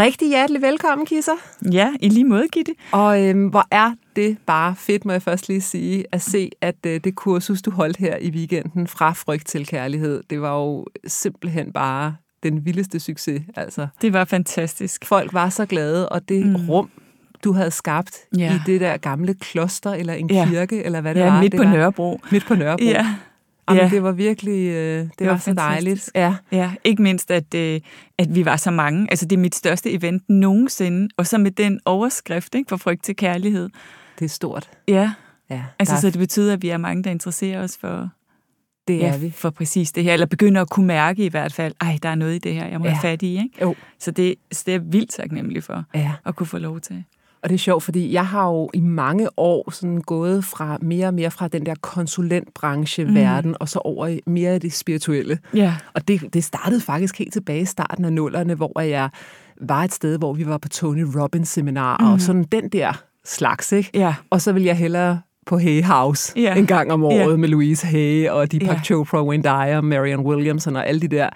Rigtig hjertelig velkommen, Kisser. Ja, i lige måde, Gitte. Og øhm, hvor er det bare fedt, må jeg først lige sige, at se, at øh, det kursus, du holdt her i weekenden fra frygt til kærlighed, det var jo simpelthen bare den vildeste succes. Altså. Det var fantastisk. Folk var så glade, og det mm. rum, du havde skabt Ja. i det der gamle kloster, eller en Ja. kirke, eller hvad det Ja, var. midt det på var, Nørrebro. Midt på Nørrebro. Ja, Jamen, Ja. det var virkelig, øh, det, det var, var så dejligt. Ja. ja. Ikke mindst, at, øh, at vi var så mange. Altså, det er mit største event nogensinde. Og så med den overskrift, ikke, fra frygt til kærlighed. Det er stort. Ja, Ja, altså, er, så det betyder, at vi er mange, der interesserer os for, det ja, er vi. for præcis det her. Eller begynder at kunne mærke i hvert fald, ej, der er noget i det her, jeg må Ja. have fat i. Ikke? Jo. Så det, så det er jeg vildt taknemmelig for Ja. at kunne få lov til. Og det er sjovt, fordi jeg har jo i mange år sådan gået fra mere og mere fra den der konsulentbranche-verden, mm. og så over i mere det spirituelle. Ja, Og det, det startede faktisk helt tilbage i starten af nullerne, hvor jeg var et sted, hvor vi var på Tony Robbins seminarer, mm. og sådan den der slags, ikke? ja, Og så vil jeg hellere på Hay House Ja. en gang om året Ja. med Louise Hay og Deepak Ja. Chopra, Wayne Dyer, Marianne Williamson og alle de der.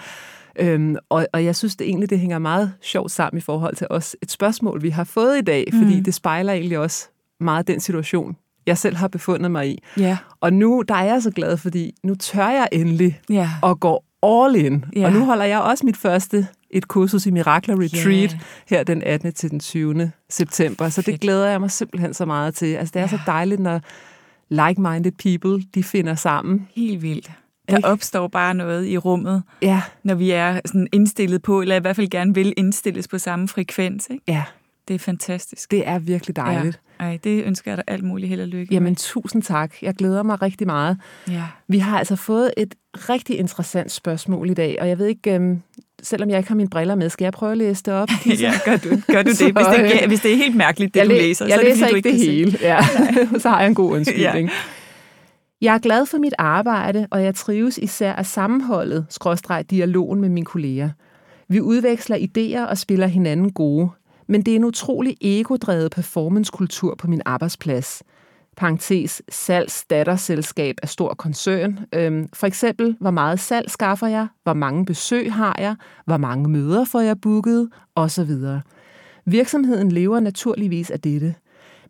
Øhm, og, og jeg synes det egentlig, det hænger meget sjovt sammen i forhold til os et spørgsmål, vi har fået i dag, fordi Mm. det spejler egentlig også meget den situation, jeg selv har befundet mig i. ja, Og nu der er jeg så glad, fordi nu tør jeg endelig ja. at gå all in. Ja. Og nu holder jeg også mit første et kursus i Mirakler Retreat Ja. her den 18. til den 20. september. Så det glæder jeg mig simpelthen så meget til. Altså det er så dejligt, når like-minded people, de finder sammen. Helt vildt. Der opstår bare noget i rummet, Ja, når vi er sådan indstillet på, eller i hvert fald gerne vil indstilles på samme frekvens. Ikke? ja, Det er fantastisk. det er virkelig dejligt. Ja. Ej, det ønsker jeg dig alt muligt held og lykke Jamen tusind tak. Jeg glæder mig rigtig meget. med. Ja. Vi har altså fået et rigtig interessant spørgsmål i dag, og jeg ved ikke, øhm, selvom jeg ikke har mine briller med, skal jeg prøve at læse det op? ja, gør du, gør du det. Så, Hvis det, hvis det er helt mærkeligt, det jeg du læ- læser, jeg så er det, læser fordi, du ikke det kan se. hele. Ja. så har jeg en god undskyldning. Ja. Jeg er glad for mit arbejde, og jeg trives især af sammenholdet, skråstreg dialogen med mine kolleger. Vi udveksler idéer og spiller hinanden gode, men det er en utrolig egodrevet performancekultur på min arbejdsplads. Parentes, salgs datterselskab af stor koncern. Øhm, for eksempel, hvor meget salg skaffer jeg? Hvor mange besøg har jeg? Hvor mange møder får jeg booket? Og så videre. Virksomheden lever naturligvis af dette.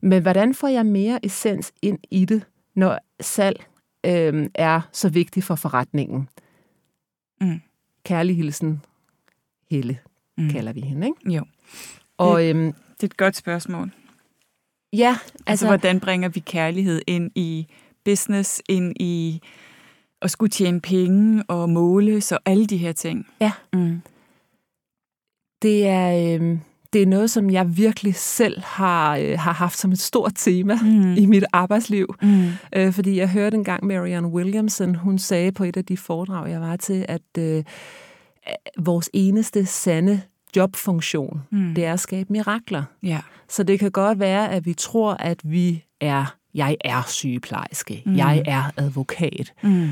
Men hvordan får jeg mere essens ind i det, når salg øhm, er så vigtigt for forretningen? Mm. Kærlig hilsen, Helle, Mm. mm. kalder vi hende. Ikke? Jo, Og øhm, det er et godt spørgsmål. ja, Altså, altså, hvordan bringer vi kærlighed ind i business, ind i at skulle tjene penge og måles og alle de her ting? Ja. Mm. det er, øhm, det er noget, som jeg virkelig selv har, øh, har haft som et stort tema Mm. i mit arbejdsliv. Mm. Øh, fordi jeg hørte engang Marianne Williamson, hun sagde på et af de foredrag, jeg var til, at øh, vores eneste sande jobfunktion, Mm. det er at skabe mirakler. Ja. Så det kan godt være, at vi tror, at vi er, jeg er sygeplejerske, Mm. jeg er advokat. Mm.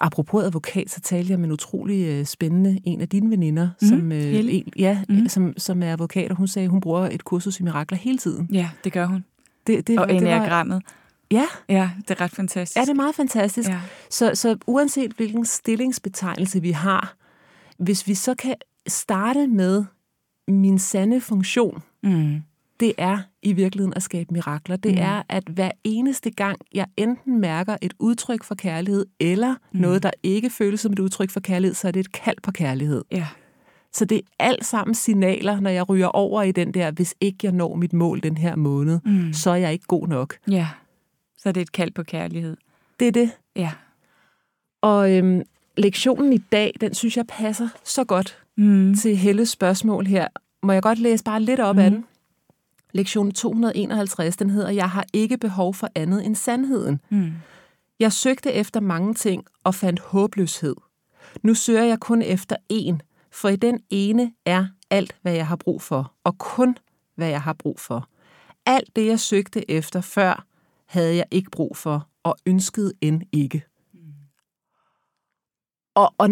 Apropos advokat, så talte jeg med en utrolig øh, spændende en af dine veninder, Mhm, som, øh, Helle. en, ja, mm. som, som er advokat, og hun sagde, at hun bruger et kursus i mirakler hele tiden. Ja, det gør hun. Det, det, Og det enagrammet. ja, Ja, det er ret fantastisk. ja, det er meget fantastisk. Ja. Så, så uanset hvilken stillingsbetegnelse vi har, hvis vi så kan starte med min sande funktion, Mm. det er i virkeligheden at skabe mirakler. Det Mm. er, at hver eneste gang, jeg enten mærker et udtryk for kærlighed, eller mm. noget, der ikke føles som et udtryk for kærlighed, så er det et kald på kærlighed. Ja. Så det er alt sammen signaler, når jeg ryger over i den der, hvis ikke jeg når mit mål den her måned, mm. så er jeg ikke god nok. Ja, så er det et kald på kærlighed. Det er det. Ja. Og øhm, lektionen i dag, den synes jeg passer så godt mm. til Helles spørgsmål her. Må jeg godt læse bare lidt op mm. af den? Lektion 251, den hedder, Jeg har ikke behov for andet end sandheden. Mm. Jeg søgte efter mange ting og fandt håbløshed. Nu søger jeg kun efter én, for i den ene er alt, hvad jeg har brug for, og kun, hvad jeg har brug for. Alt det, jeg søgte efter før, havde jeg ikke brug for, og ønskede end ikke. Mm. Og, og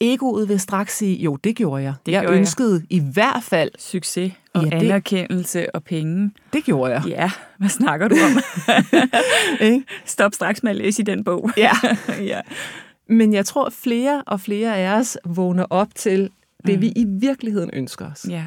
egoet vil straks sige, jo, det gjorde jeg. Det jeg gjorde ønskede jeg. i hvert fald... Succes og ja, anerkendelse det, og penge. Det gjorde jeg. Ja, hvad snakker du om? Stop straks med at læse i den bog. ja. ja. Men jeg tror, flere og flere af os vågner op til det, mm. vi i virkeligheden ønsker os. Ja.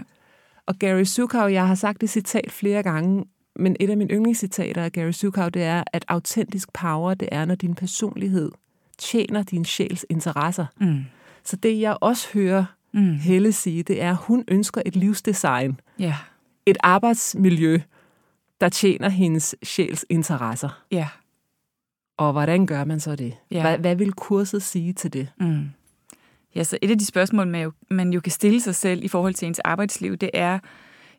Og Gary Zukav, jeg har sagt det citat flere gange, men et af mine yndlingscitater af Gary Zukav, det er, at autentisk power, det er, når din personlighed tjener din sjæls interesser. Mm. Så det, jeg også hører mm. Helle sige, det er, at hun ønsker et livsdesign. Ja. Et arbejdsmiljø, der tjener hendes sjæls interesser. Ja. Og hvordan gør man så det? Ja. Hvad, hvad vil kurset sige til det? Mm. Ja, så et af de spørgsmål, man jo, man jo kan stille sig selv i forhold til ens arbejdsliv, det er,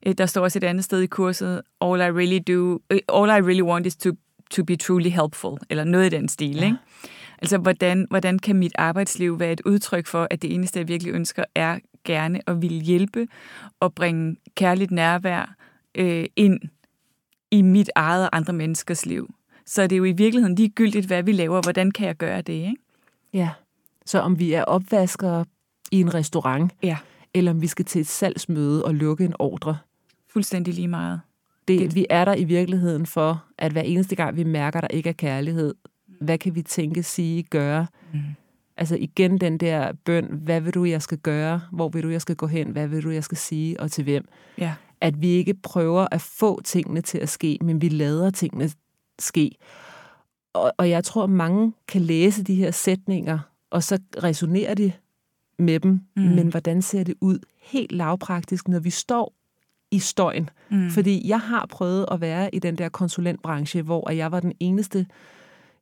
øh, der står også et andet sted i kurset, all I really do, øh, all I really want is to, to be truly helpful, eller noget i den stil, ja. ikke? Altså, hvordan, hvordan kan mit arbejdsliv være et udtryk for, at det eneste, jeg virkelig ønsker, er gerne at ville hjælpe og bringe kærligt nærvær øh, ind i mit eget og andre menneskers liv. Så det er jo i virkeligheden ligegyldigt, hvad vi laver. Hvordan kan jeg gøre det, ikke? Ja. Så om vi er opvaskere i en restaurant, ja. eller om vi skal til et salgsmøde og lukke en ordre. Fuldstændig lige meget. Det, det. Vi er der i virkeligheden for, at hver eneste gang vi mærker, der ikke er kærlighed, hvad kan vi tænke, sige, gøre? Mm. Altså igen den der bøn, hvad vil du, jeg skal gøre? Hvor vil du, jeg skal gå hen? Hvad vil du, jeg skal sige? Og til hvem? Ja. At vi ikke prøver at få tingene til at ske, men vi lader tingene ske. Og, og jeg tror, at mange kan læse de her sætninger, og så resonerer de med dem. Mm. Men hvordan ser det ud helt lavpraktisk, når vi står i støjen? Mm. Fordi jeg har prøvet at være i den der konsulentbranche, hvor jeg var den eneste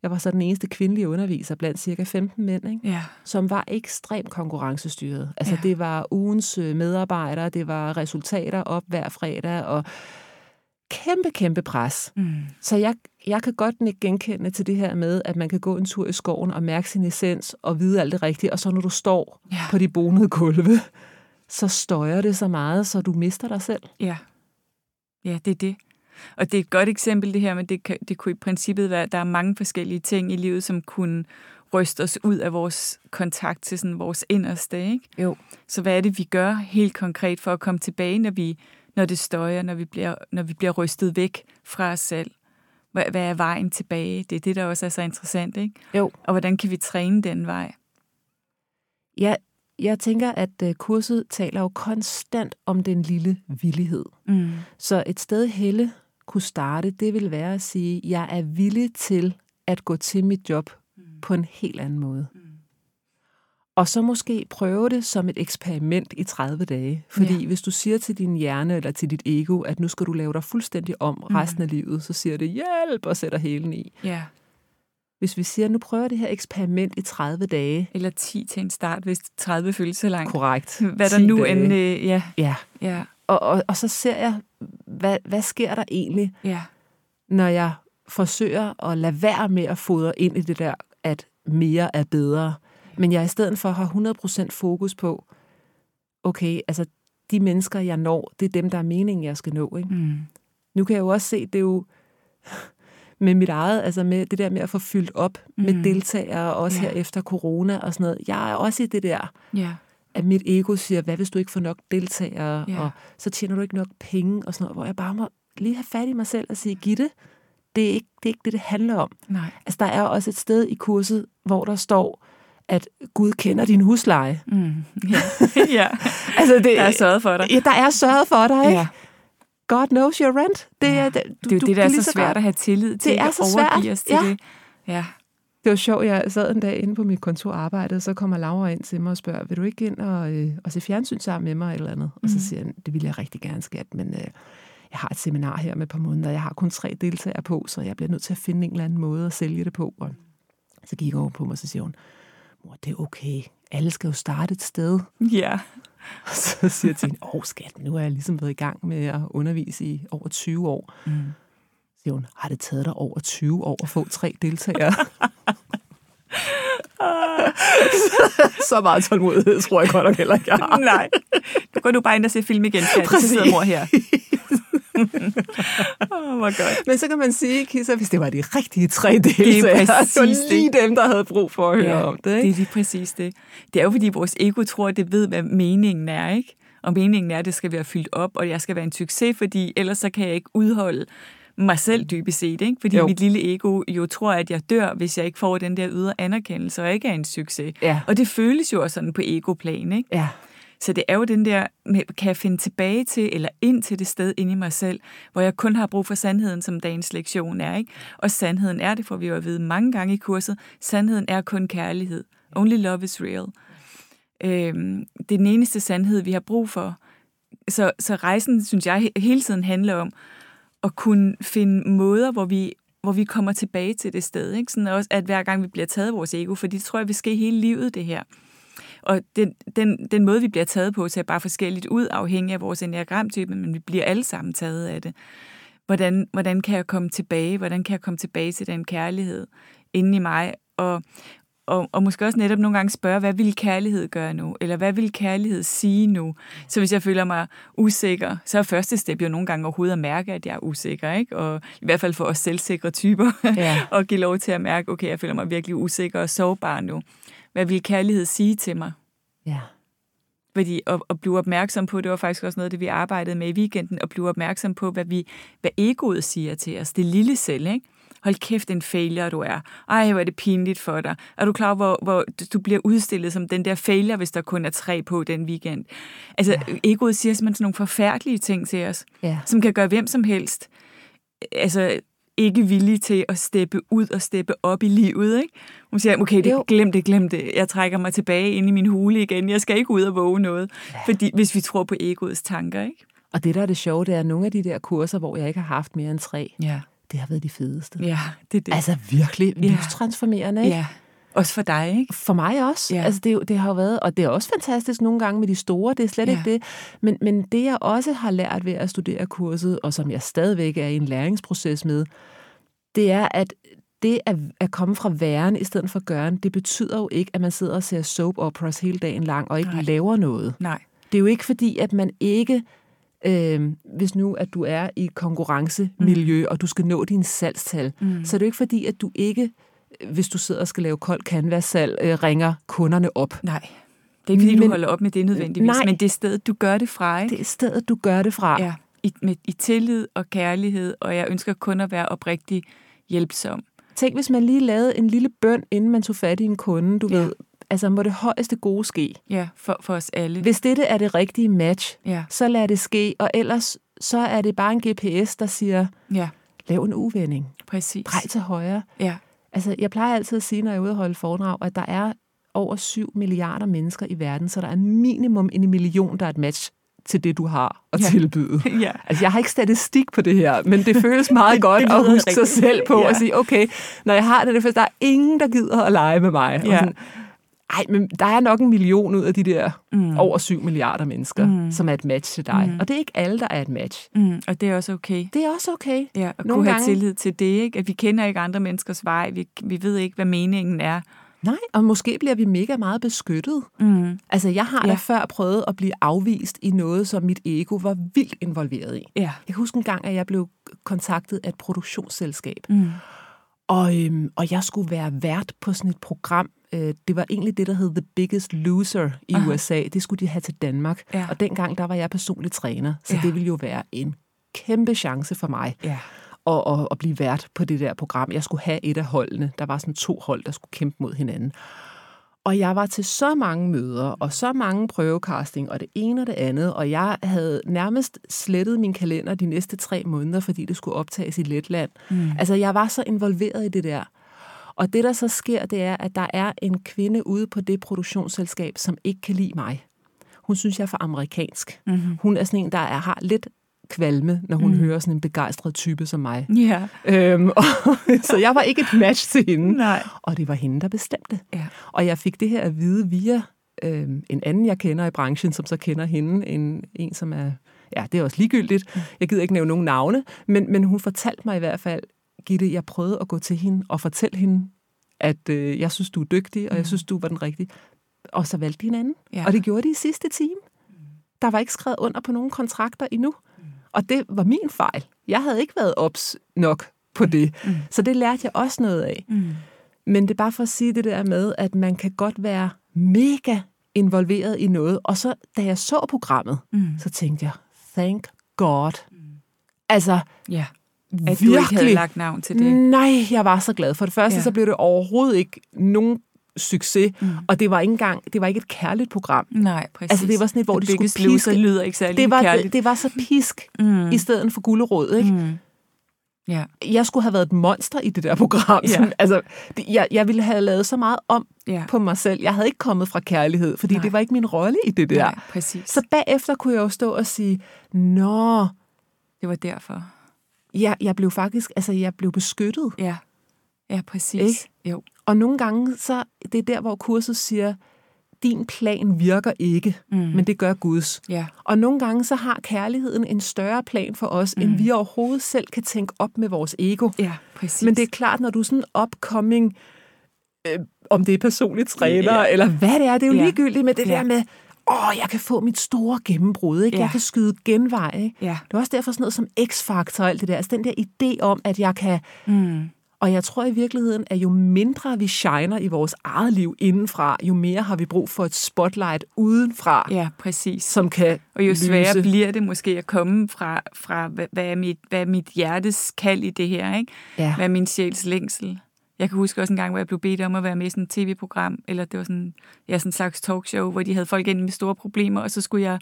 jeg var så den eneste kvindelige underviser blandt cirka 15 mænd, ikke? Ja. som var ekstremt konkurrencestyret. Altså ja. det var ugens øh, medarbejdere, det var resultater op hver fredag, og kæmpe, kæmpe pres. Mm. Så jeg, jeg kan godt ikke genkende til det her med, at man kan gå en tur i skoven og mærke sin essens og vide alt det rigtige, og så når du står ja. på de bonede gulve, så støjer det så meget, så du mister dig selv. Ja, ja det er det. Og det er et godt eksempel det her, men det, kan, det kunne i princippet være, at der er mange forskellige ting i livet, som kunne ryste os ud af vores kontakt til sådan vores inderste. Ikke? Jo. Så hvad er det, vi gør helt konkret for at komme tilbage, når, vi, når det støjer, når vi, bliver, når vi bliver rystet væk fra os selv? Hvad, hvad er vejen tilbage? Det er det, der også er så interessant. Ikke? Jo. Og hvordan kan vi træne den vej? Ja, jeg tænker, at øh, kurset taler jo konstant om den lille villighed. Mm. Så et sted Helle kunne starte, det vil være at sige, at jeg er villig til at gå til mit job mm. på en helt anden måde. Mm. Og så måske prøve det som et eksperiment i 30 dage. Fordi ja. hvis du siger til din hjerne eller til dit ego, at nu skal du lave dig fuldstændig om mm. resten af livet, så siger det hjælp og sætter hælen i. Ja. Hvis vi siger, nu prøver det her eksperiment i 30 dage. Eller 10 til en start, hvis 30 føles så langt. Korrekt. Hvad der nu end... Øh, ja. Ja. ja. Og, og, og så ser jeg, hvad, hvad sker der egentlig, ja. når jeg forsøger at lade være med at fodre ind i det der, at mere er bedre. Men jeg i stedet for har 100% fokus på, okay, altså de mennesker, jeg når, det er dem, der er meningen, jeg skal nå. Ikke? Mm. Nu kan jeg jo også se, det er jo med mit eget, altså med det der med at få fyldt op mm. med deltagere, også yeah. her efter corona og sådan noget. Jeg er også i det der, yeah. At mit ego siger, hvad hvis du ikke får nok deltagere, yeah. og så tjener du ikke nok penge og sådan noget, hvor jeg bare må lige have fat i mig selv og sige, Gitte, det er ikke det, er ikke det, det handler om. Nej. Altså, der er også et sted i kurset, hvor der står, at Gud kender din husleje. Mm. Ja. ja. altså, det, der er sørget for dig. Ja, der er sørget for dig, ikke? Ja. God knows your rent. Det, ja. er, du, det er jo det, der er så svært at have tillid til. Det er så svært. Os til ja. det. Ja. Det var sjovt, jeg sad en dag inde på mit kontor og arbejdede, så kommer Laura ind til mig og spørger, vil du ikke ind og, øh, og se fjernsyn sammen med mig eller andet? Mm. Og så siger han, det vil jeg rigtig gerne, skat, men øh, jeg har et seminar her med et par måneder, jeg har kun tre deltagere på, så jeg bliver nødt til at finde en eller anden måde at sælge det på. Og så gik hun over på mig, og så siger hun, mor, det er okay. Alle skal jo starte et sted. Ja. Og så siger jeg til hende, åh skat, nu er jeg ligesom været i gang med at undervise i over 20 år. Mm. Så siger hun, har det taget dig over 20 år at få tre deltagere? så meget tålmodighed tror jeg godt nok heller ikke, jeg har. Nej. Du går du bare ind og ser film igen, skat. Så sidder mor her. oh, hvor godt. Men så kan man sige, Kissa, hvis det var de rigtige tre deltagere, det, det var lige det. dem, der havde brug for at høre ja, om det. Ikke? Det er lige præcis det. Det er jo, fordi vores ego tror, at det ved, hvad meningen er, ikke? Og meningen er, at det skal være fyldt op, og jeg skal være en succes, fordi ellers så kan jeg ikke udholde mig selv dybest set, ikke? fordi jo. mit lille ego jo tror, at jeg dør, hvis jeg ikke får den der ydre anerkendelse, og ikke er en succes. Ja. Og det føles jo også sådan på egoplan. Ikke? Ja. Så det er jo den der, kan jeg finde tilbage til, eller ind til det sted inde i mig selv, hvor jeg kun har brug for sandheden, som dagens lektion er. Ikke? Og sandheden er, det får vi jo at vide mange gange i kurset, sandheden er kun kærlighed. Only love is real. Øhm, det er den eneste sandhed, vi har brug for. Så, så rejsen, synes jeg, hele tiden handler om at kunne finde måder, hvor vi hvor vi kommer tilbage til det sted. Ikke? Sådan også, at hver gang vi bliver taget af vores ego, for det tror jeg vi skal hele livet, det her. Og den, den, den måde, vi bliver taget på, ser bare forskelligt ud, afhængig af vores enagramtype, men vi bliver alle sammen taget af det. Hvordan, hvordan kan jeg komme tilbage? Hvordan kan jeg komme tilbage til den kærlighed inde i mig? Og, og, og måske også netop nogle gange spørge, hvad vil kærlighed gøre nu? Eller hvad vil kærlighed sige nu? Så hvis jeg føler mig usikker, så er første step jo nogle gange overhovedet at mærke, at jeg er usikker. Ikke? Og i hvert fald for os selvsikre typer. Ja. og give lov til at mærke, okay, jeg føler mig virkelig usikker og sårbar nu. Hvad vil kærlighed sige til mig? Ja. Fordi at, at blive opmærksom på, det var faktisk også noget det, vi arbejdede med i weekenden, at blive opmærksom på, hvad, vi, hvad egoet siger til os. Det lille selv, ikke? Hold kæft, en failure du er. Ej, hvor er det pinligt for dig. Er du klar, hvor, hvor du bliver udstillet som den der failure, hvis der kun er tre på den weekend? Altså, ja. egoet siger simpelthen sådan nogle forfærdelige ting til os, ja. som kan gøre hvem som helst. Altså, ikke villige til at steppe ud og steppe op i livet. Ikke? Hun siger, okay, det, glem det, glem det. Jeg trækker mig tilbage ind i min hule igen. Jeg skal ikke ud og våge noget. Ja. Fordi, hvis vi tror på egoets tanker. Ikke? Og det, der er det sjove, det er, at nogle af de der kurser, hvor jeg ikke har haft mere end tre, ja. Det har været de fedeste. Ja, det er det. Altså virkelig ja. livstransformerende. Ikke? Ja. Også for dig, ikke? For mig også. Ja. Altså, det, det har jo været, og det er også fantastisk nogle gange med de store, det er slet ja. ikke det. Men, men det, jeg også har lært ved at studere kurset, og som jeg stadigvæk er i en læringsproces med, det er, at det at, at komme fra væren i stedet for gøren, det betyder jo ikke, at man sidder og ser soap operas hele dagen lang og ikke Nej. laver noget. Nej. Det er jo ikke fordi, at man ikke, øh, hvis nu at du er i konkurrencemiljø, mm. og du skal nå dine salgstal, mm. så er det jo ikke fordi, at du ikke, hvis du sidder og skal lave kold canvas-salg, øh, ringer kunderne op. Nej. Det er ikke fordi, men, du holder op med det nødvendigvis, nej, men det er stedet, du gør det fra, ikke? Det er stedet, du gør det fra. Ja, i, med, i tillid og kærlighed, og jeg ønsker kun at være oprigtig hjælpsom. Tænk, hvis man lige lavede en lille bøn, inden man tog fat i en kunde, du ja. ved. Altså, må det højeste gode ske. Ja, for, for os alle. Hvis dette er det rigtige match, ja. så lad det ske. Og ellers, så er det bare en GPS, der siger, ja. lav en uvending. Præcis. Drej til højre. Ja. Altså, jeg plejer altid at sige, når jeg er ude og holde foredrag, at der er over 7 milliarder mennesker i verden, så der er minimum en million, der er et match til det, du har at ja. tilbyde. Ja. Altså, jeg har ikke statistik på det her, men det føles meget godt det at huske sig selv på ja. og sige, okay, når jeg har det, det er, der er ingen, der gider at lege med mig. Ja. Og sådan, ej, men der er nok en million ud af de der mm. over 7 milliarder mennesker, mm. som er et match til dig. Mm. Og det er ikke alle, der er et match. Mm. Og det er også okay. Det er også okay. Ja, at Nogle kunne gange... have tillid til det, ikke? At vi kender ikke andre menneskers vej. Vi, vi ved ikke, hvad meningen er. Nej, og måske bliver vi mega meget beskyttet. Mm. Altså, jeg har ja. da før prøvet at blive afvist i noget, som mit ego var vildt involveret i. Ja. Jeg kan huske en gang, at jeg blev kontaktet af et produktionsselskab. Mm. Og, øhm, og jeg skulle være vært på sådan et program. Øh, det var egentlig det, der hed The Biggest Loser i Aha. USA. Det skulle de have til Danmark. Ja. Og dengang, der var jeg personlig træner. Så ja. det ville jo være en kæmpe chance for mig. Ja og, og, og blive vært på det der program. Jeg skulle have et af holdene. Der var sådan to hold, der skulle kæmpe mod hinanden. Og jeg var til så mange møder, og så mange prøvecasting, og det ene og det andet, og jeg havde nærmest slettet min kalender de næste tre måneder, fordi det skulle optages i Letland. Mm. Altså, jeg var så involveret i det der. Og det, der så sker, det er, at der er en kvinde ude på det produktionsselskab, som ikke kan lide mig. Hun synes, jeg er for amerikansk. Mm-hmm. Hun er sådan en, der er, har lidt kvalme, når hun mm. hører sådan en begejstret type som mig. Ja. Øhm, og, så jeg var ikke et match til hende. Nej. Og det var hende, der bestemte. Ja. Og jeg fik det her at vide via øhm, en anden, jeg kender i branchen, som så kender hende. En, en som er, ja, det er også ligegyldigt. Mm. Jeg gider ikke nævne nogen navne, men, men hun fortalte mig i hvert fald, Gitte, jeg prøvede at gå til hende og fortælle hende, at øh, jeg synes, du er dygtig, og jeg mm. synes, du var den rigtige. Og så valgte de en anden. Ja. Og det gjorde de i sidste time. Der var ikke skrevet under på nogen kontrakter endnu. Og det var min fejl. Jeg havde ikke været ops nok på det. Mm. Så det lærte jeg også noget af. Mm. Men det er bare for at sige det der med, at man kan godt være mega involveret i noget. Og så, da jeg så programmet, mm. så tænkte jeg, thank God. Mm. Altså, ja. At virkelig, du ikke havde lagt navn til det. Nej, jeg var så glad. For det første, ja. så blev det overhovedet ikke nogen succes, mm. og det var ikke engang, det var ikke et kærligt program. Nej, præcis. Altså det var sådan et, hvor det de skulle piske. lyder ikke særlig det var, kærligt. Det, det var så pisk mm. i stedet for gulerod, ikke? Mm. Ja. Jeg skulle have været et monster i det der program. Ja. Sådan, altså, det, jeg, jeg ville have lavet så meget om ja. på mig selv. Jeg havde ikke kommet fra kærlighed, fordi Nej. det var ikke min rolle i det der. Nej, præcis. Så bagefter kunne jeg jo stå og sige, nå... Det var derfor. Ja, jeg blev faktisk, altså jeg blev beskyttet. Ja, ja præcis. Ikke? Jo. Og nogle gange, så det er der, hvor kurset siger, din plan virker ikke, mm. men det gør Guds. Ja. Og nogle gange, så har kærligheden en større plan for os, mm. end vi overhovedet selv kan tænke op med vores ego. Ja, præcis. Men det er klart, når du er sådan upcoming, øh, om det er personlig træner, ja. eller hvad det er, det er jo ja. ligegyldigt med det ja. der med, åh, jeg kan få mit store gennembrud, ikke? Ja. Jeg kan skyde genvej, ikke? Ja. Det er også derfor sådan noget som X-faktor og alt det der. Altså den der idé om, at jeg kan... Mm og jeg tror i virkeligheden, at jo mindre vi shiner i vores eget liv indenfra, jo mere har vi brug for et spotlight udenfra. Ja, præcis. Som kan Og jo lyse. sværere bliver det måske at komme fra, fra hvad, er mit, hvad er mit hjertes kald i det her, ikke? Ja. Hvad er min sjæls længsel? Jeg kan huske også en gang, hvor jeg blev bedt om at være med i sådan et tv-program, eller det var sådan, ja, sådan en slags talkshow, hvor de havde folk ind med store problemer, og så skulle jeg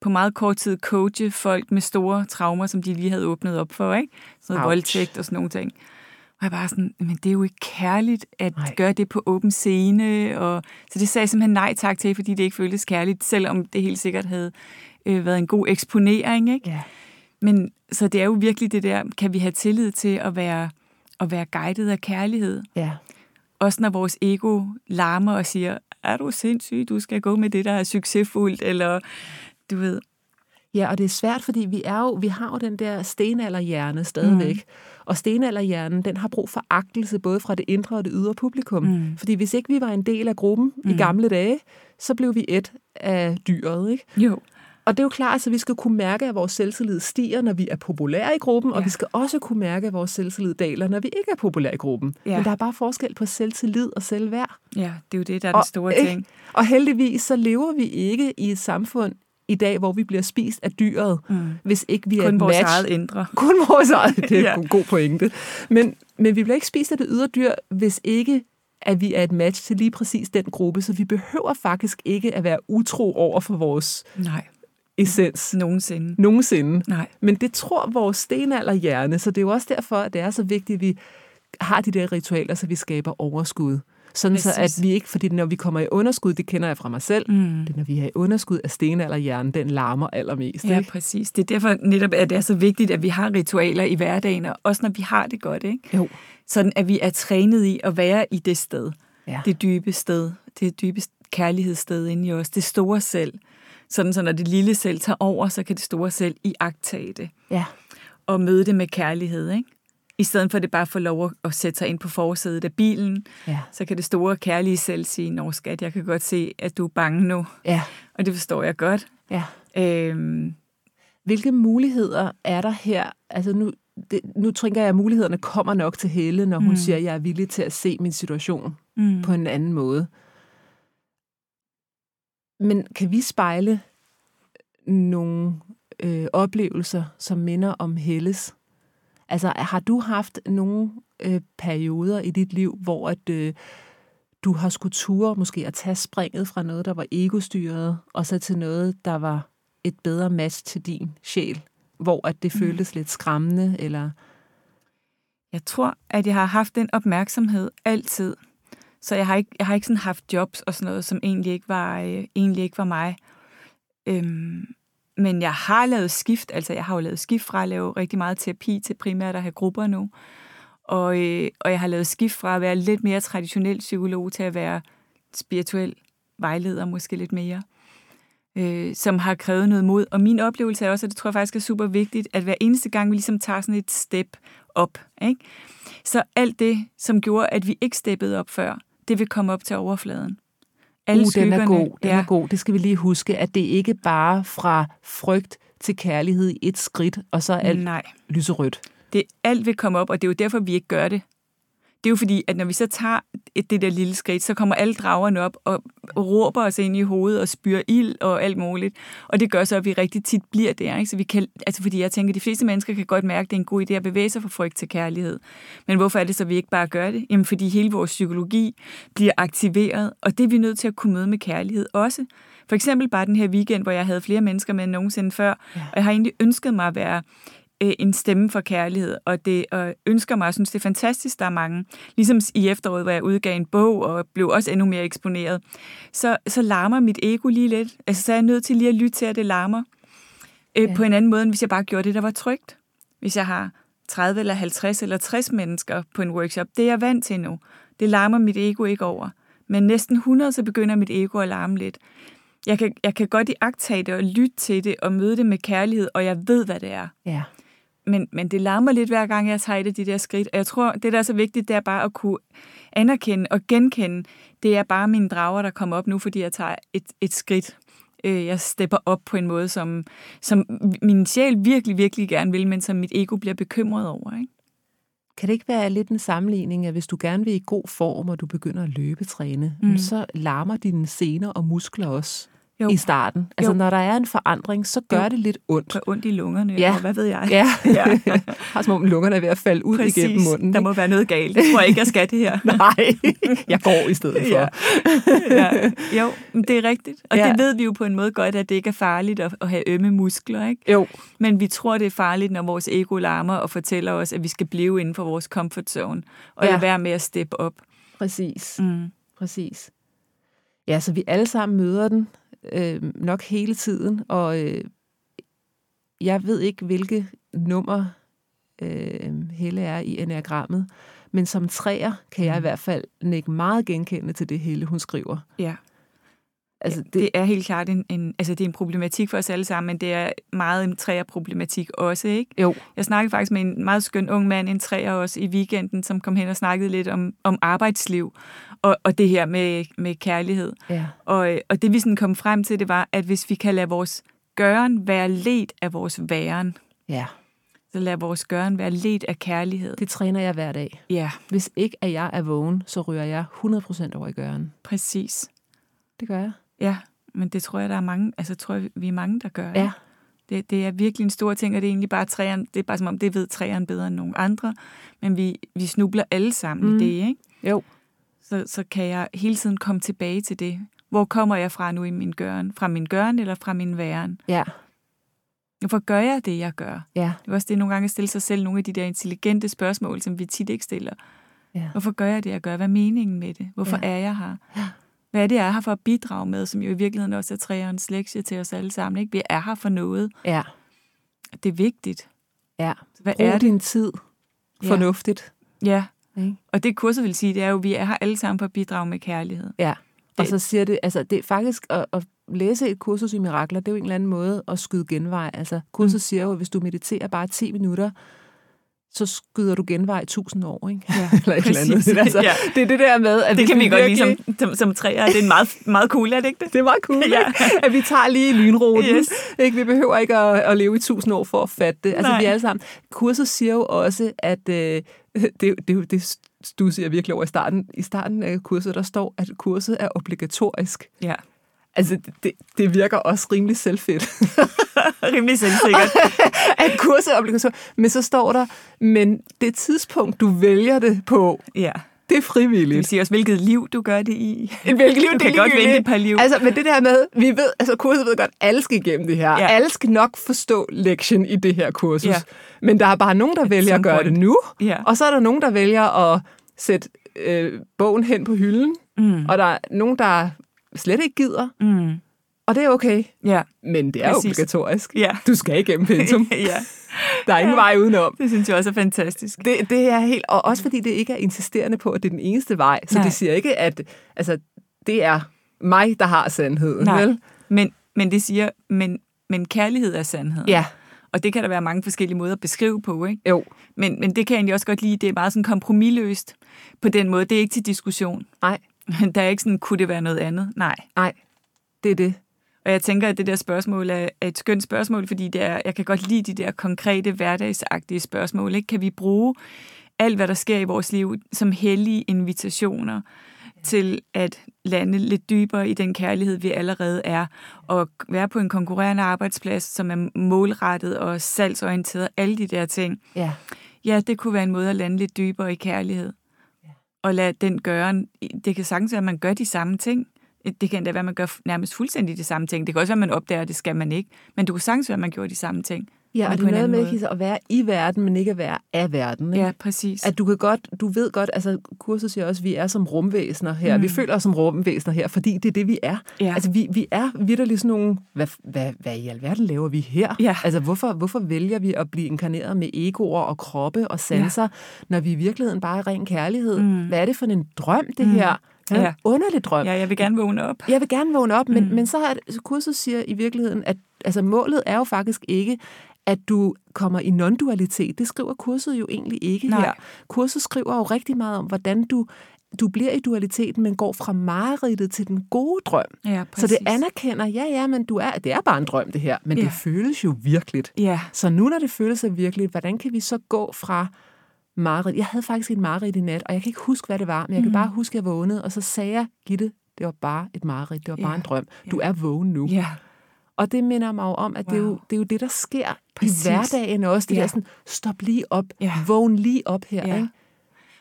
på meget kort tid coache folk med store traumer, som de lige havde åbnet op for, ikke? Sådan noget voldtægt og sådan nogle ting. Og jeg bare sådan, men det er jo ikke kærligt at nej. gøre det på åben scene. Og, så det sagde jeg simpelthen nej tak til, fordi det ikke føltes kærligt, selvom det helt sikkert havde øh, været en god eksponering. Ikke? Ja. Men så det er jo virkelig det der, kan vi have tillid til at være, at være guidet af kærlighed? Ja. Også når vores ego larmer og siger, er du sindssyg, du skal gå med det, der er succesfuldt, eller du ved, Ja, og det er svært, fordi vi, er jo, vi har jo den der stenalderhjerne stadigvæk. Mm. Og stenalderhjernen, den har brug for agtelse både fra det indre og det ydre publikum. Mm. Fordi hvis ikke vi var en del af gruppen mm. i gamle dage, så blev vi et af dyret, ikke? Jo. Og det er jo klart, at vi skal kunne mærke, at vores selvtillid stiger, når vi er populære i gruppen, ja. og vi skal også kunne mærke, at vores selvtillid daler, når vi ikke er populære i gruppen. Ja. Men der er bare forskel på selvtillid og selvværd. Ja, det er jo det, der er den store og, ting. Og heldigvis så lever vi ikke i et samfund i dag, hvor vi bliver spist af dyret, mm. hvis ikke vi Kun er et vores match. eget indre. Kun vores eget, det er ja. en god pointe. Men, men vi bliver ikke spist af det ydre dyr, hvis ikke at vi er et match til lige præcis den gruppe, så vi behøver faktisk ikke at være utro over for vores Nej. Essens. Nogensinde. Nogensinde. Nej. Men det tror vores stenalderhjerne, så det er jo også derfor, at det er så vigtigt, at vi har de der ritualer, så vi skaber overskud. Sådan så, at vi ikke, fordi når vi kommer i underskud, det kender jeg fra mig selv, mm. det når vi er i underskud af stenalderhjernen, den larmer allermest. Ja, ikke? præcis. Det er derfor netop, at det er så vigtigt, at vi har ritualer i hverdagen, og også når vi har det godt, ikke? Jo. Sådan, at vi er trænet i at være i det sted. Ja. Det dybe sted. Det dybe kærlighedssted inde i os. Det store selv. Sådan, så når det lille selv tager over, så kan det store selv i agtage det. Ja. Og møde det med kærlighed, ikke? I stedet for at det bare får lov at sætte sig ind på forsædet af bilen, ja. så kan det store kærlige selv sige, Nå skat, jeg kan godt se, at du er bange nu. Ja. Og det forstår jeg godt. Ja. Øhm, Hvilke muligheder er der her? Altså nu, det, nu tænker jeg, at mulighederne kommer nok til Helle, når hun mm. siger, at jeg er villig til at se min situation mm. på en anden måde. Men kan vi spejle nogle øh, oplevelser, som minder om Helles? Altså, har du haft nogle øh, perioder i dit liv, hvor at, øh, du har skulle ture måske at tage springet fra noget, der var egostyret, og så til noget, der var et bedre match til din sjæl, hvor at det mm. føltes lidt skræmmende, eller... Jeg tror, at jeg har haft den opmærksomhed altid. Så jeg har ikke, jeg har ikke sådan haft jobs og sådan noget, som egentlig ikke var, øh, egentlig ikke var mig. Øhm, men jeg har lavet skift, altså jeg har jo lavet skift fra at lave rigtig meget terapi til primært at have grupper nu. Og, øh, og jeg har lavet skift fra at være lidt mere traditionel psykolog til at være spirituel vejleder, måske lidt mere, øh, som har krævet noget mod. Og min oplevelse er også, at det tror jeg faktisk er super vigtigt, at hver eneste gang vi ligesom tager sådan et step op, ikke? så alt det, som gjorde, at vi ikke steppede op før, det vil komme op til overfladen. Alle uh, den er god, den ja. er god. Det skal vi lige huske, at det ikke bare fra frygt til kærlighed i et skridt, og så er alt Nej. lyserødt. Det alt vil komme op, og det er jo derfor, vi ikke gør det. Det er jo fordi, at når vi så tager et, det der lille skridt, så kommer alle dragerne op og råber os ind i hovedet og spyrer ild og alt muligt. Og det gør så, at vi rigtig tit bliver der. Ikke? Så vi kan, altså fordi jeg tænker, at de fleste mennesker kan godt mærke, at det er en god idé at bevæge sig fra frygt til kærlighed. Men hvorfor er det så, at vi ikke bare gør det? Jamen fordi hele vores psykologi bliver aktiveret, og det er vi nødt til at kunne møde med kærlighed også. For eksempel bare den her weekend, hvor jeg havde flere mennesker med end nogensinde før, ja. og jeg har egentlig ønsket mig at være øh, en stemme for kærlighed, og det og ønsker mig, og synes, det er fantastisk, der er mange. Ligesom i efteråret, hvor jeg udgav en bog, og blev også endnu mere eksponeret, så, så larmer mit ego lige lidt. Altså, så er jeg nødt til lige at lytte til, at det larmer øh, ja. på en anden måde, end hvis jeg bare gjorde det, der var trygt. Hvis jeg har 30 eller 50 eller 60 mennesker på en workshop, det er jeg vant til nu. Det larmer mit ego ikke over. Men næsten 100, så begynder mit ego at larme lidt. Jeg kan, jeg kan godt iagtage det og lytte til det og møde det med kærlighed, og jeg ved, hvad det er. Ja men, men det larmer lidt hver gang, jeg tager et af de der skridt. Og jeg tror, det der er så vigtigt, det er bare at kunne anerkende og genkende, det er bare mine drager, der kommer op nu, fordi jeg tager et, et skridt. Øh, jeg stepper op på en måde, som, som min sjæl virkelig, virkelig gerne vil, men som mit ego bliver bekymret over. Ikke? Kan det ikke være lidt en sammenligning, at hvis du gerne vil i god form, og du begynder at løbetræne, mm. så larmer dine sener og muskler også? Jo. i starten. Altså, jo. når der er en forandring, så gør jo. det lidt ondt. Det ondt i lungerne, ja. og hvad ved jeg. Ja, ja. har som om lungerne er ved at falde ud Præcis. igennem munden. Der må være noget galt. Jeg tror ikke, jeg skal det her. Nej, jeg går i stedet for. Ja. ja. Jo, det er rigtigt. Og ja. det ved vi jo på en måde godt, at det ikke er farligt at, have ømme muskler. Ikke? Jo. Men vi tror, det er farligt, når vores ego larmer og fortæller os, at vi skal blive inden for vores comfort zone, og ja. lade være med at steppe op. Præcis. Mm. Præcis. Ja, så vi alle sammen møder den øh, nok hele tiden, og øh, jeg ved ikke, hvilke nummer øh, Helle er i enagrammet, men som træer kan jeg i mm. hvert fald nikke meget genkendende til det Helle, hun skriver. Ja. Altså, det, det er helt klart en, en, altså, det er en problematik for os alle sammen, men det er meget en træerproblematik også, ikke? Jo. Jeg snakkede faktisk med en meget skøn ung mand, en træer også i weekenden, som kom hen og snakkede lidt om, om arbejdsliv, og, og det her med, med kærlighed. Ja. Og, og det vi sådan kom frem til, det var, at hvis vi kan lade vores gøren være let af vores væren, ja. så lad vores gøren være let af kærlighed. Det træner jeg hver dag. Ja. Hvis ikke at jeg er vågen, så ryger jeg 100% over i gøren. Præcis. Det gør jeg. Ja, men det tror jeg, der er mange, altså tror jeg, vi er mange, der gør. Ja. Det, det er virkelig en stor ting, og det er egentlig bare træerne, det er bare som om, det ved træerne bedre end nogen andre, men vi, vi snubler alle sammen mm. i det, ikke? Jo. Så, så kan jeg hele tiden komme tilbage til det. Hvor kommer jeg fra nu i min gøren? Fra min gøren eller fra min væren? Ja. Hvorfor gør jeg det, jeg gør? Ja. Det er også det, nogle gange at stille sig selv nogle af de der intelligente spørgsmål, som vi tit ikke stiller. Ja. Hvorfor gør jeg det, jeg gør? Hvad er meningen med det? Hvorfor ja. er jeg her? Ja hvad er det, jeg er her for at bidrage med, som jo i virkeligheden også er træernes lektie til os alle sammen. Ikke? Vi er her for noget. Ja. Det er vigtigt. Ja. Hvad Brug er det? din tid fornuftigt. Ja. ja. Og det kurset vil sige, det er jo, at vi er her alle sammen for at bidrage med kærlighed. Ja. Og så siger det, altså det er faktisk at, at læse et kursus i mirakler, det er jo en eller anden måde at skyde genvej. Altså kurset mm. siger jo, at hvis du mediterer bare 10 minutter, så skyder du genvej tusind år, ikke? Ja, eller et eller andet. Altså, ja. Det er det der med, at Det kan vi, godt virkelig... lide som, som, som træer. Det er meget, meget cool, er det ikke det? Det er meget cool, ja. At vi tager lige lynruten. Yes. Ikke? Vi behøver ikke at, at leve i tusind år for at fatte det. Altså, Nej. vi alle sammen. Kurset siger jo også, at øh, det, det, det stusser jeg virkelig over i starten. I starten af kurset, der står, at kurset er obligatorisk. Ja. Altså, det, det virker også rimelig selvfedt. rimelig selvsikkert. at kurset er obligatorisk. Men så står der, men det tidspunkt, du vælger det på, ja. Det er frivilligt. Det vil sige også, hvilket liv du gør det i. En hvilket liv, du det kan godt vente et par liv. Altså, men det der med, vi ved, altså kurset ved godt, alle skal igennem det her. Ja. Alle skal nok forstå lektion i det her kursus. Ja. Men der er bare nogen, der At vælger at gøre point. det nu, ja. og så er der nogen, der vælger at sætte øh, bogen hen på hylden, mm. og der er nogen, der slet ikke gider. Mm. Og det er okay. Ja. Men det er Præcis. obligatorisk. Ja. Du skal igennem pensum. ja. Der er ingen ja. vej udenom. Det synes jeg også er fantastisk. Det, det er helt, og også fordi det ikke er insisterende på, at det er den eneste vej. Så Nej. det siger ikke, at altså, det er mig, der har sandheden. Nej. Vel? Men, men det siger, men, men kærlighed er sandhed. Ja. Og det kan der være mange forskellige måder at beskrive på, ikke? Jo. Men, men det kan jeg egentlig også godt lide. Det er meget sådan kompromilløst på den måde. Det er ikke til diskussion. Nej. Der er ikke sådan, kunne det være noget andet? Nej. Nej, det er det. Og jeg tænker, at det der spørgsmål er et skønt spørgsmål, fordi det er, jeg kan godt lide de der konkrete, hverdagsagtige spørgsmål. Ikke? Kan vi bruge alt, hvad der sker i vores liv, som hellige invitationer til at lande lidt dybere i den kærlighed, vi allerede er, og være på en konkurrerende arbejdsplads, som er målrettet og salgsorienteret, alle de der ting. Ja. Ja, det kunne være en måde at lande lidt dybere i kærlighed. Ja. Og lade den gøre, det kan sagtens være, at man gør de samme ting, det kan endda være, at man gør nærmest fuldstændig de samme ting. Det kan også være, at man opdager, at det skal man ikke. Men du kan sagtens være, at man gjorde de samme ting. Ja, og det er noget med måde. at være i verden, men ikke at være af verden. Ikke? Ja, præcis. At du kan godt, du ved godt, altså kurset siger også, at vi er som rumvæsener her. Mm. Vi føler os som rumvæsener her, fordi det er det, vi er. Ja. Altså vi, vi er vidderligt sådan nogle, hvad, hvad, hvad i alverden laver vi her? Ja. Altså hvorfor, hvorfor vælger vi at blive inkarneret med egoer og kroppe og sanser, ja. når vi i virkeligheden bare er ren kærlighed? Mm. Hvad er det for en drøm, det mm. her? Ja, ja. underlig drøm. Ja, jeg vil gerne vågne op. Jeg vil gerne vågne op, men, mm. men så det, kurset siger i virkeligheden, at altså, målet er jo faktisk ikke, at du kommer i non-dualitet. Det skriver kurset jo egentlig ikke Nej. her. Kurset skriver jo rigtig meget om, hvordan du du bliver i dualiteten, men går fra mareridtet til den gode drøm. Ja, så det anerkender, ja, ja, men du er, det er bare en drøm, det her, men ja. det føles jo virkeligt. Ja. Så nu, når det føles så virkeligt, hvordan kan vi så gå fra mareridt. Jeg havde faktisk et mareridt i nat, og jeg kan ikke huske, hvad det var, men jeg kan mm. bare huske, at jeg vågnede, og så sagde jeg, Gitte, det var bare et mareridt, det var bare ja. en drøm. Du er vågen nu. Ja. Og det minder mig jo om, at wow. det, er jo, det er jo det, der sker Præcis. i hverdagen også. Det ja. er sådan, stop lige op, ja. vågn lige op her. Ja. Ikke?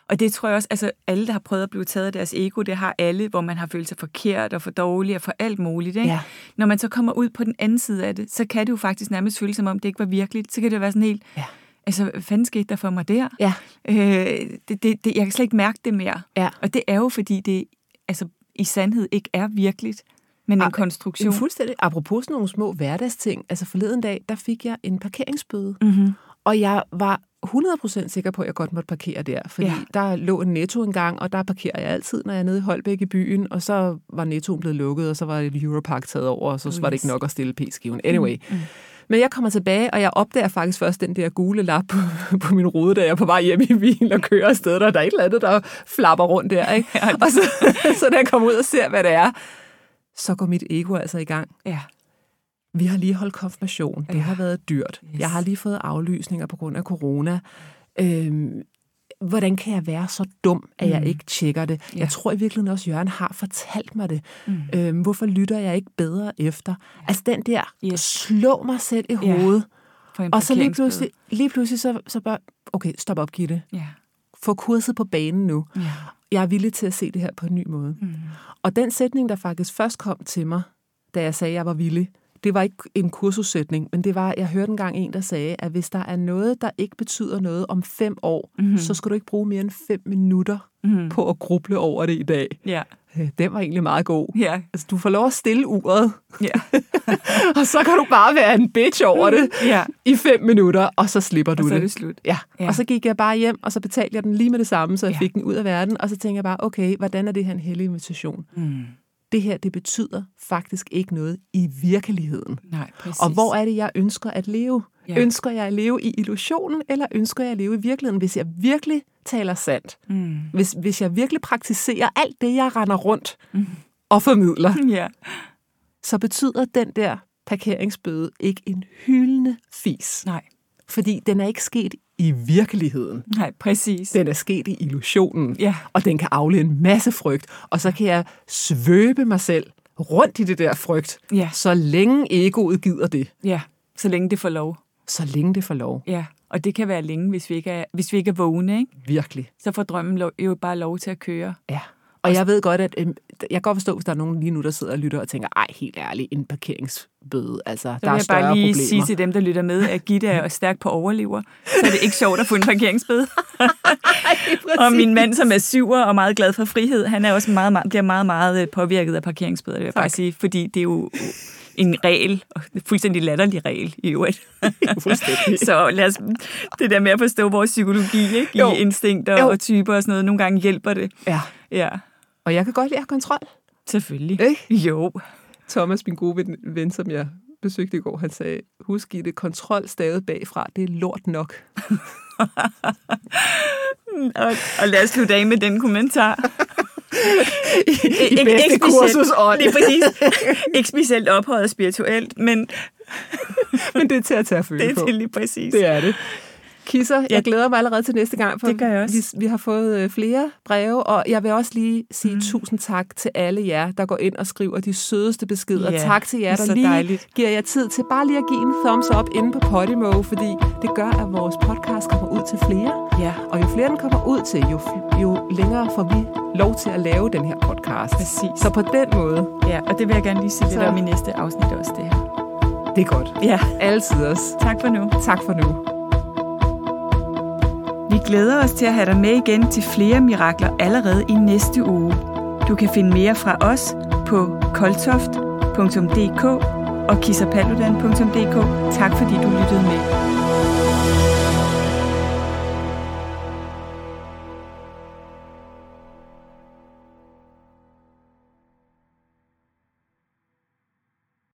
Og det tror jeg også, altså alle, der har prøvet at blive taget af deres ego, det har alle, hvor man har følt sig forkert og for dårlig og for alt muligt. Ikke? Ja. Når man så kommer ud på den anden side af det, så kan det jo faktisk nærmest føles som om, det ikke var virkeligt. Så kan det være sådan helt, ja altså, hvad fanden skete der for mig der? Ja. Øh, det, det, det, jeg kan slet ikke mærke det mere. Ja. Og det er jo, fordi det altså, i sandhed ikke er virkeligt, men en A- konstruktion. Fuldstændig. Apropos sådan nogle små hverdagsting. Altså forleden dag, der fik jeg en parkeringsbøde. Mm-hmm. Og jeg var 100% sikker på, at jeg godt måtte parkere der. Fordi ja. der lå en netto en gang, og der parkerer jeg altid, når jeg er nede i Holbæk i byen. Og så var nettoen blevet lukket, og så var Europark taget over, og så oh, var det ikke nok at stille p-skiven. Anyway. Mm. Mm. Men jeg kommer tilbage, og jeg opdager faktisk først den der gule lap på, på min rude, da jeg er på vej hjem i bilen og kører afsted. Der, der er et eller andet, der flapper rundt der. Ikke? Og så, så da jeg kommer ud og ser, hvad det er, så går mit ego altså i gang. Ja. Vi har lige holdt konfirmation. Det ja. har været dyrt. Yes. Jeg har lige fået aflysninger på grund af corona. Øhm, hvordan kan jeg være så dum, at mm. jeg ikke tjekker det? Ja. Jeg tror i virkeligheden også, at Jørgen har fortalt mig det. Mm. Øhm, hvorfor lytter jeg ikke bedre efter? Altså den der, yes. slå mig selv i hovedet. Ja. Og så lige pludselig, lige pludselig så, så bare, okay, stop op, Gitte. Ja. Få kurset på banen nu. Ja. Jeg er villig til at se det her på en ny måde. Mm. Og den sætning, der faktisk først kom til mig, da jeg sagde, at jeg var villig, det var ikke en kursussætning, men det var, jeg hørte engang en, der sagde, at hvis der er noget, der ikke betyder noget om fem år, mm-hmm. så skal du ikke bruge mere end fem minutter mm-hmm. på at gruble over det i dag. Ja. Øh, den var egentlig meget god. Ja. Altså, du får lov at stille uret, ja. og så kan du bare være en bitch over det ja. i fem minutter, og så slipper du og så er det. slut. Ja. ja. Og så gik jeg bare hjem, og så betalte jeg den lige med det samme, så jeg ja. fik den ud af verden, og så tænkte jeg bare, okay, hvordan er det her en hellig invitation? Mm det her, det betyder faktisk ikke noget i virkeligheden. Nej, præcis. Og hvor er det, jeg ønsker at leve? Ja. Ønsker jeg at leve i illusionen, eller ønsker jeg at leve i virkeligheden, hvis jeg virkelig taler sandt? Mm. Hvis, hvis jeg virkelig praktiserer alt det, jeg render rundt mm. og formidler, ja. så betyder den der parkeringsbøde ikke en hyldende fis. Nej. Fordi den er ikke sket i virkeligheden. Nej, præcis. Den er sket i illusionen, ja. og den kan aflede en masse frygt, og så kan jeg svøbe mig selv rundt i det der frygt, ja. så længe egoet gider det. Ja, så længe det får lov. Så længe det får lov. Ja. Og det kan være længe, hvis vi ikke er, hvis vi ikke er vågne. Ikke? Virkelig. Så får drømmen lov, jo bare lov til at køre. Ja. Og jeg ved godt, at øh, jeg kan godt forstå, hvis der er nogen lige nu, der sidder og lytter og tænker, ej, helt ærligt, en parkeringsbøde. Altså, Så der er vil jeg større bare lige problemer. sige til dem, der lytter med, at Gitte er stærk på overlever. Så er det ikke sjovt at få en parkeringsbøde. og min mand, som er syver og meget glad for frihed, han er også meget, meget, bliver meget, meget øh, påvirket af parkeringsbøder, det vil jeg bare Tak. sige. Fordi det er jo en regel, og en fuldstændig latterlig regel i øvrigt. Fuldstændig. Så lad os, det der med at forstå vores psykologi, ikke? i Jo. instinkter Jo. og typer og sådan noget, nogle gange hjælper det. Ja. Ja, Og jeg kan godt lide at have kontrol. selvfølgelig. Ikke? Jo. Thomas, min gode ven, ven, som jeg besøgte i går, han sagde, husk i det kontrol stadig bagfra, det er lort nok. Og, og lad os slutte af med den kommentar. I, i Ikke- bedste ikke kursus ånd. Lige præcis. Ikke specielt ophøjet spirituelt, men Men det er til at tage føle det er på. til lige præcis. Det er det. Kisser, jeg glæder mig allerede til næste gang, for Det gør jeg også. Vi, vi har fået øh, flere breve, og jeg vil også lige sige Mm. tusind tak til alle jer, der går ind og skriver de sødeste beskeder. Ja, tak til jer, er der så lige dejligt. giver jer tid til bare lige at give en thumbs up inde på Podimo, fordi det gør, at vores podcast kommer ud til flere. Ja, Og jo flere den kommer ud til, jo, jo længere får vi lov til at lave den her podcast. Præcis. Så på den måde, ja, og det vil jeg gerne lige sige lidt om i næste afsnit også, det her. det er godt. Ja, Altid også. tak for nu. Tak for nu. Vi glæder os til at have dig med igen til flere mirakler allerede i næste uge. Du kan finde mere fra os på koltoft.dk og kissapaludan.dk. Tak fordi du lyttede med.